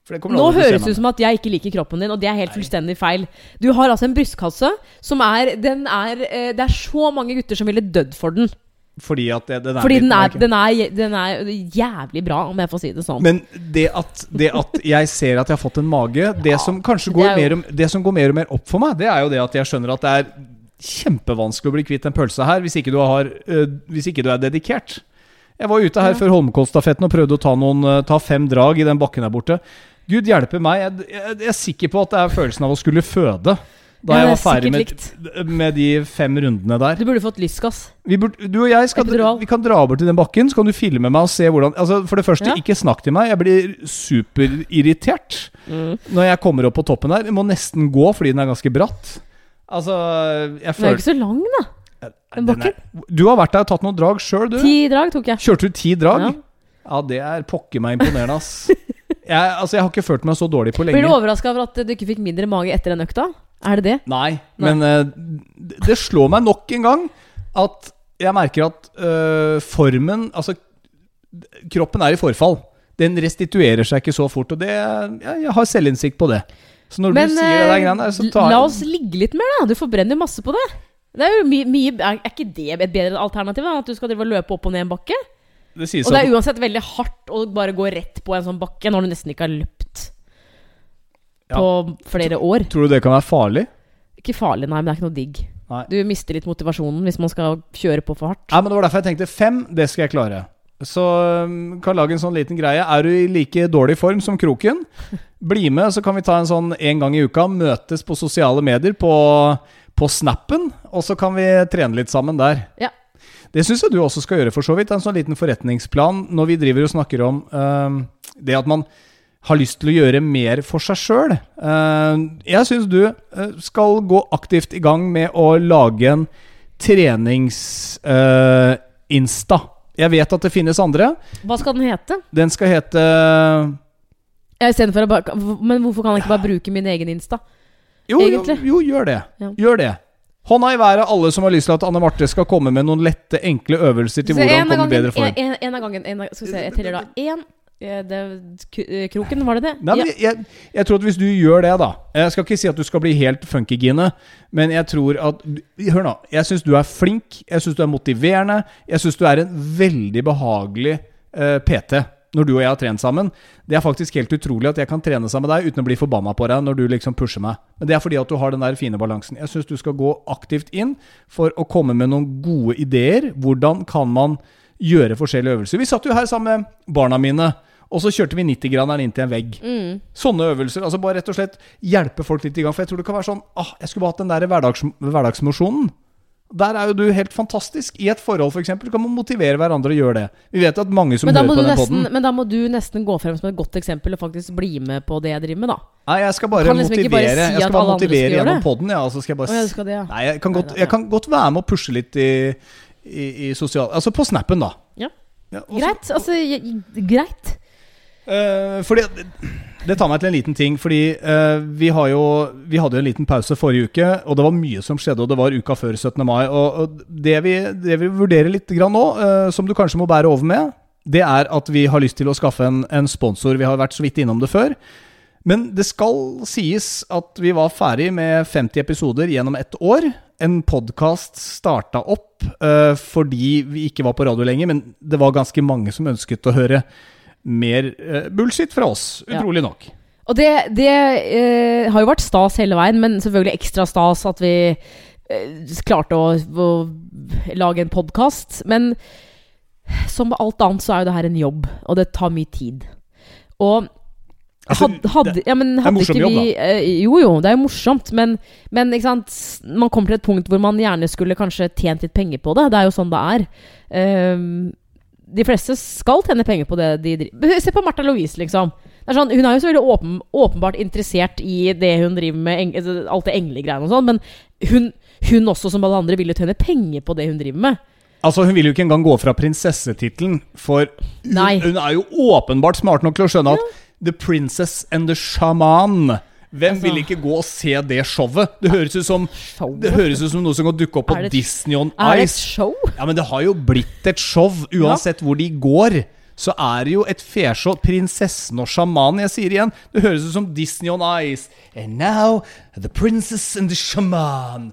nå høres det ut som at jeg ikke liker kroppen din, og det er helt fullstendig feil. Du har altså en brystkasse som er Den er eh, Det er så mange gutter som ville dødd for den. Fordi at det, den er Fordi den er, den, er, den er jævlig bra, om jeg får si det sånn. Men det at, det at jeg ser at jeg har fått en mage Det som kanskje går jo- mer, og- det som går mer og mer opp for meg, det er jo det at jeg skjønner at det er kjempevanskelig å bli kvitt en pølse her hvis ikke du, har, øh, hvis ikke du er dedikert. Jeg var ute her Ja. før Holmenkollstafetten og prøvde å ta, noen, ta fem drag i den bakken der borte. Gud hjelpe meg, jeg, jeg, jeg er sikker på at det er følelsen av å skulle føde. Da Ja, jeg var er ferdig med, med de fem rundene der. Du burde fått lystgass. Vi, burde, du og jeg skal, vi kan dra over til den bakken, så kan du filme meg og se hvordan altså For det første, Ja. ikke snakk til meg. Jeg blir superirritert når jeg kommer opp på toppen der. Jeg må nesten gå fordi den er ganske bratt. Altså, jeg Den er føler ikke så lang, da. den bakken. er- Du har vært der og tatt noen drag sjøl, du. Ti drag tok jeg. Kjørte du ti drag? Ja. Ja, det er pokker meg imponerende, ass. Jeg, altså, jeg har ikke følt meg så dårlig på lenge. Blir du overraska over at du ikke fikk mindre mage etter den økta? Er det det? Nei, men uh, det slår meg nok en gang at jeg merker at uh, formen Altså, kroppen er i forfall. Den restituerer seg ikke så fort, og det jeg, jeg har selvinnsikt på det. Så når Men du sier det der eh, greiene der, så tar la oss ligge litt mer, da. Du forbrenner masse på det. Det er jo mye, mye Er er ikke det et bedre alternativ? da? At du skal drive og løpe opp og ned en bakke? Det sies Og det er uansett veldig hardt å bare gå rett på en sånn bakke når du nesten ikke har løpt. På flere år. Tror du det kan være farlig? Ikke farlig, nei, men det er ikke noe digg. Nei. Du mister litt motivasjonen hvis man skal kjøre på for hardt. Nei, men Det var derfor jeg tenkte fem, det skal jeg klare. Så um, kan lage en sånn liten greie. Er du i like dårlig form som Kroken, bli med, så kan vi ta en sånn en gang i uka. Møtes på sosiale medier, på, på Snappen, og så kan vi trene litt sammen der. Ja. Det syns jeg du også skal gjøre, for så vidt. En sånn liten forretningsplan når vi driver og snakker om um, det at man har lyst til å gjøre mer for seg sjøl. jeg syns du uh, skal gå aktivt i gang med å lage en trenings-insta. jeg vet at det finnes andre. Hva skal den hete? Den skal hete istedenfor å bare Men hvorfor kan jeg ikke bare bruke min egen Insta? Jo, jo, Egentlig. jo gjør det. Ja. Gjør det. Hånda i været, alle som har lyst til at Anne Marte skal komme med noen lette, enkle øvelser til hvordan komme gangen, bedre form. en, en, en av gangen en, Skal vi se, jeg teller da én eh, det- eh, Kroken, var det det? Nei, men jeg, jeg tror at hvis du gjør det, da Jeg skal ikke si at du skal bli helt funkygine, men jeg tror at Hør nå. Jeg syns du er flink. Jeg syns du er motiverende. Jeg syns du er en veldig behagelig eh, PT når du og jeg har trent sammen. Det er faktisk helt utrolig at jeg kan trene sammen med deg uten å bli forbanna på deg når du liksom pusher meg. Men det er fordi at du har den der fine balansen. Jeg syns du skal gå aktivt inn for å komme med noen gode ideer. Hvordan kan man gjøre forskjellige øvelser? Vi satt jo her sammen med barna mine. Og så kjørte vi 90-graderen inn til en vegg. Mm. Sånne øvelser. altså Bare rett og slett hjelpe folk litt i gang. For jeg tror det kan være sånn ah, Jeg skulle bare hatt den der hverdags, hverdagsmosjonen. Der er jo du helt fantastisk. I et forhold, f.eks., kan man motivere hverandre å gjøre det. Vi vet at mange som hører på den nesten, podden men da må du nesten gå frem som et godt eksempel og faktisk bli med på det jeg driver med, da. Nei, jeg skal bare liksom motivere bare si Jeg skal bare motivere skal gjennom poden, ja. Og så skal jeg bare Å, ja, det. Nei, jeg kan, godt, jeg kan godt være med og pushe litt i, i, i sosial... Altså på Snappen, da. Ja. Ja, også, Greit. Altså, greit. Uh, fordi det, det tar meg til en liten ting. Fordi uh, vi, har jo, vi hadde jo en liten pause forrige uke, og det var mye som skjedde. Og det var uka før 17. mai. Og, og det, vi, det vi vurderer litt grann nå, uh, som du kanskje må bære over med, det er at vi har lyst til å skaffe en, en sponsor. Vi har vært så vidt innom det før. Men det skal sies at vi var ferdig med 50 episoder gjennom ett år. En podkast starta opp uh, fordi vi ikke var på radio lenger, men det var ganske mange som ønsket å høre mer uh, bullshit fra oss, Ja. utrolig nok. Og det, det uh, har jo vært stas hele veien, men selvfølgelig ekstra stas at vi klarte å, å lage en podkast. Men som med alt annet så er jo det her en jobb, og det tar mye tid. Og Altså, hadde, hadde, ja, men er hadde morsom ikke jobb, vi eh, Jo jo, det er jo morsomt, men, men man kommer til et punkt hvor man gjerne skulle kanskje tjent litt penger på det. Det er jo sånn det er. Um, de fleste skal tjene penger på det de driver Se på Martha Louise, liksom. Det er sånn, hun er jo så veldig åpen, åpenbart interessert i det hun driver med, altså, alt det englegreiene og sånn, men hun, hun også, som alle andre, vil jo tjene penger på det hun driver med. Altså, Hun vil jo ikke engang gå fra prinsessetittelen, for hun, hun er jo åpenbart smart nok til å skjønne at The Princess and the Shaman Hvem Altså- vil ikke gå og se det showet? Det høres ut som, det høres ut som noe som kan dukke opp på det- Disney on Er det et show? Ja, men det har jo blitt et show. Uansett hvor de går, så er det jo et feshow. Prinsessen og sjamanen. Jeg sier igjen, det høres ut som Disney on Ice. And now, the princess and the shaman.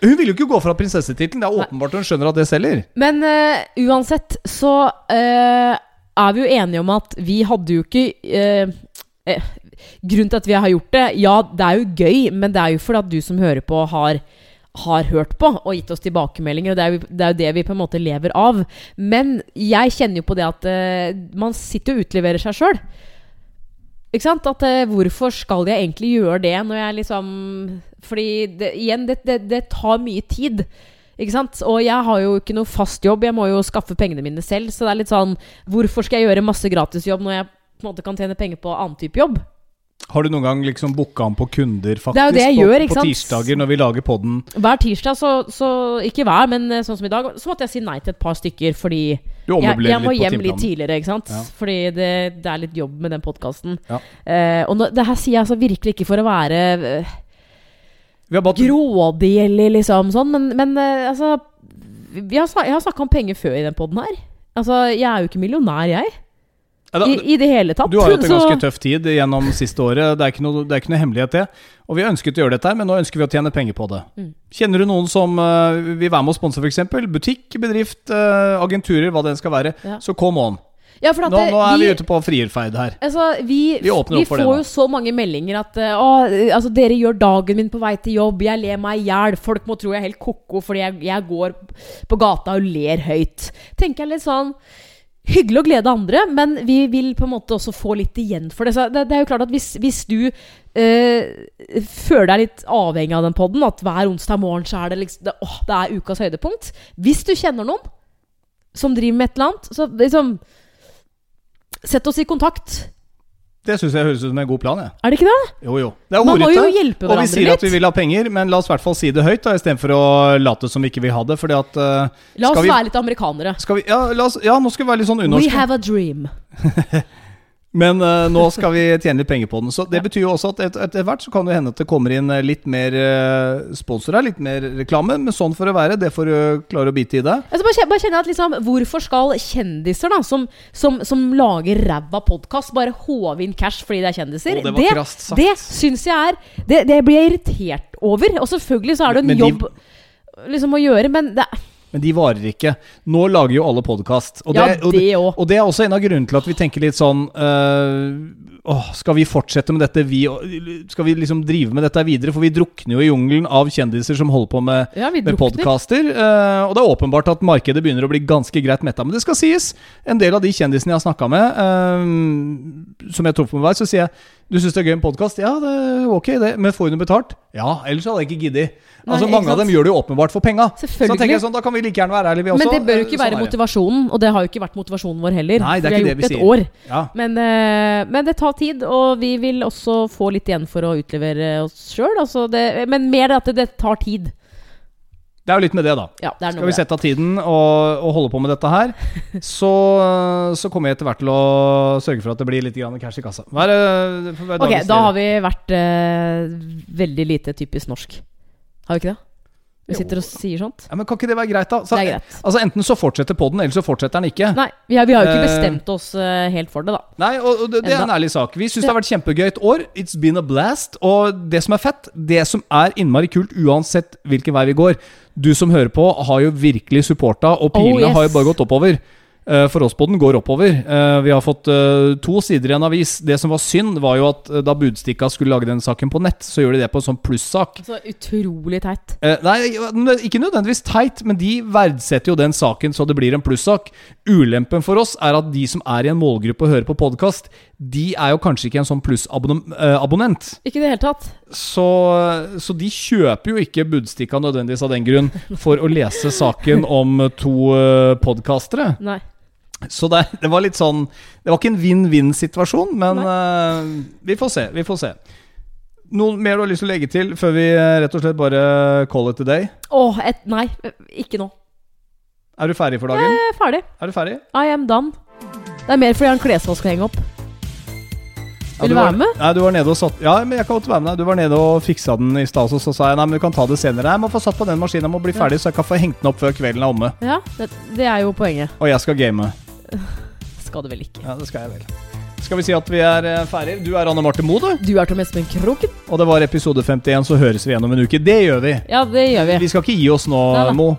Hun vil jo ikke gå fra prinsessetittelen. Det er åpenbart hun skjønner at det selger. Men uh, uansett så eh, er vi jo enige om at vi hadde jo ikke eh, eh, Grunnen til at vi har gjort det Ja, det er jo gøy, men det er jo fordi at du som hører på, har har hørt på og gitt oss tilbakemeldinger. Og det er, jo, det er jo det vi på en måte lever av. Men jeg kjenner jo på det at eh, man sitter og utleverer seg sjøl. Ikke sant? At eh, hvorfor skal jeg egentlig gjøre det når jeg liksom Fordi det, igjen, det, det, tar mye tid. Ikke sant? Og jeg har jo ikke noe fast jobb, jeg må jo skaffe pengene mine selv. Så det er litt sånn Hvorfor skal jeg gjøre masse gratisjobb når jeg på en måte kan tjene penger på annen type jobb? Har du noen gang liksom booka om på kunder, faktisk? Det er jo det jeg på, gjør, ikke sant? på tirsdager når vi lager podden? Hver tirsdag, så, så Ikke hver, men eh, sånn som i dag, så måtte jeg si nei til et par stykker fordi jeg, jeg må hjem litt tidligere, ikke sant? Ja. Fordi det, det er litt jobb med den podkasten. Ja. Uh, og nå, det her sier jeg altså virkelig ikke for å være har bare grådig eller liksom sånn, men, men eh, altså vi har, Jeg har snakka om penger før i den poden her. Altså, jeg er jo ikke millionær, jeg. Ja, da- I, I det hele tatt. Du har hatt en Så- ganske tøff tid gjennom siste året. Det er ikke noe, det er ikke noe hemmelighet, det. Og vi ønsket å gjøre dette, men nå ønsker vi å tjene penger på det. Mm. Kjenner du noen som uh, vil være med og sponse, f.eks.? Butikk, bedrift, uh, agenturer, hva det enn skal være. Ja. Så come on. Ja, Nå, det- nå er vi ute på frierferd her. Altså, vi, Vi for får jo så mange meldinger at eh, å, eh, altså, dere gjør dagen min på vei til jobb, jeg ler meg i hjel. Folk må tro jeg er helt ko-ko fordi jeg, jeg går på gata og ler høyt. Tenker jeg litt sånn Hyggelig å glede andre, men vi vil på en måte også få litt igjen for det. Så det, det er jo klart at hvis, hvis du øh, føler deg litt avhengig av den podden, at hver onsdag morgen så er det liksom det, åh, det er ukas høydepunkt Hvis du kjenner noen som driver med et eller annet, så liksom Sett oss i kontakt. Det syns jeg høres ut som en god plan. Jeg. Er det ikke det? Jo, jo. Det er Man må jo hjelpe hverandre litt. Og vi sier sier at vi vil ha penger, men la oss i hvert fall si det høyt, da, istedenfor å late som vi ikke vil ha det. Fordi at uh, La oss vi, være litt amerikanere. skal vi, ja, oss, ja, nå skal vi være litt sånn We have a dream. Men uh, nå skal vi tjene litt penger på den. Så det betyr jo også at et- etter hvert så kan det hende at det kommer inn eh, litt mer uh, sponsorer, litt mer reklame. Men sånn får det være. Det får du klare å bite i det. Altså bare, bare kjenne at liksom, Hvorfor skal kjendiser da som, som, som lager ræva podkast, bare håve inn cash fordi de er kjendiser? Å, det det, det syns jeg er det, det blir jeg irritert over. Og selvfølgelig så er det en de- jobb liksom å gjøre, men det, Men de varer ikke. Nå lager jo alle podkast. Og, Ja, det- og, og det er også en av grunnene til at vi tenker litt sånn øh, åh, Skal vi fortsette med dette? Vi, skal vi liksom drive med dette videre? For vi drukner jo i jungelen av kjendiser som holder på med Ja, med podkaster. eh, og det er åpenbart at markedet begynner å bli ganske greit metta. Men det skal sies, en del av de kjendisene jeg har snakka med, eh, som jeg tror på meg, så sier jeg du syns det er gøy med podkast? Ja, det er ok, det. Men får du noe betalt? Ja, ellers hadde jeg ikke giddet. Altså, Nei, mange av dem gjør det jo åpenbart for penga. Så tenker jeg sånn, da kan vi like gjerne være ærlige, vi også. Men det bør jo ikke sånn være motivasjonen, og det har jo ikke vært motivasjonen vår heller. Nei, det er vi ikke det vi et sier. år. Ja. Men, eh, men det tar tid, og vi vil også få litt igjen for å utlevere oss sjøl. Altså men mer at det, det tar tid. Det er jo litt med det, da. Ja, det er Skal vi sette av tiden og, og holde på med dette her, så, så kommer jeg etter hvert til å sørge for at det blir litt grann cash i kassa. Hva er hva er Ok, da har vi vært uh, veldig lite typisk norsk. Har vi ikke det? Vi sitter og sier sånt. ja, men Kan ikke det være greit, da? Så, Det er greit. Altså Enten så fortsetter podden, eller så fortsetter den ikke. Nei, vi har, vi har jo ikke Eh, bestemt oss uh, helt for det, da. Nei, og, og det, det er en ærlig sak. Vi syns det har vært kjempegøy et år. It's been a blast. Og det som er fett, det som er innmari kult uansett hvilken vei vi går Du som hører på, har jo virkelig supporta, og pilene Oh, yes. har jo bare gått oppover. Eh, For oss på den går oppover. Eh, Vi har fått eh, to sider i en avis. Det som var synd, var jo at da Budstikka skulle lage den saken på nett, så gjør de det på en sånn plussak. Så utrolig teit. Nei, ikke nødvendigvis teit, men de verdsetter jo den saken så det blir en plussak. Ulempen for oss er at de som er i en målgruppe og hører på podkast, de er jo kanskje ikke en sånn plussabonnent. Ikke i det hele tatt. så, så de kjøper jo ikke Budstikka nødvendigvis av den grunn for å lese saken om to podkastere. Nei. Så det, det var litt sånn Det var ikke en vinn-vinn-situasjon, men uh, vi får se. Vi får se. Noe mer du har lyst til å legge til før vi eh, rett og slett bare call it a day? Åh, et, nei, ikke nå. Er du ferdig for dagen? Jeg er ferdig. Er du ferdig? I am done. Det er mer fordi jeg har en klesvask å henge opp. Ja, Vil du var- være med? Nei, du var nede og satt Ja, men jeg kan godt være med deg. Du var nede og fiksa den i stad, så sa jeg nei, men du kan ta det senere. Jeg må få satt på den maskinen, jeg må bli Ja. ferdig, så jeg kan få hengt den opp før kvelden er omme. Ja, det, det er jo poenget. Og jeg skal game. Skal du vel ikke. Ja, det skal jeg vel. Skal vi si at vi er eh, ferdige? Du er Anne Marte Moe, du. Du er Tom Espen Kroken. Og det var episode 51, så høres vi igjen om en uke. Det gjør vi. Ja, det gjør vi. Vi skal ikke gi oss nå. Mo.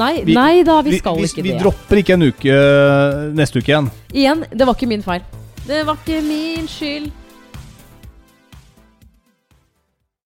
Nei, vi- nei da, vi skal vi, ikke vi det. dropper ikke en uke eh, neste uke igjen. Igjen, det var ikke min feil. Det var ikke min skyld.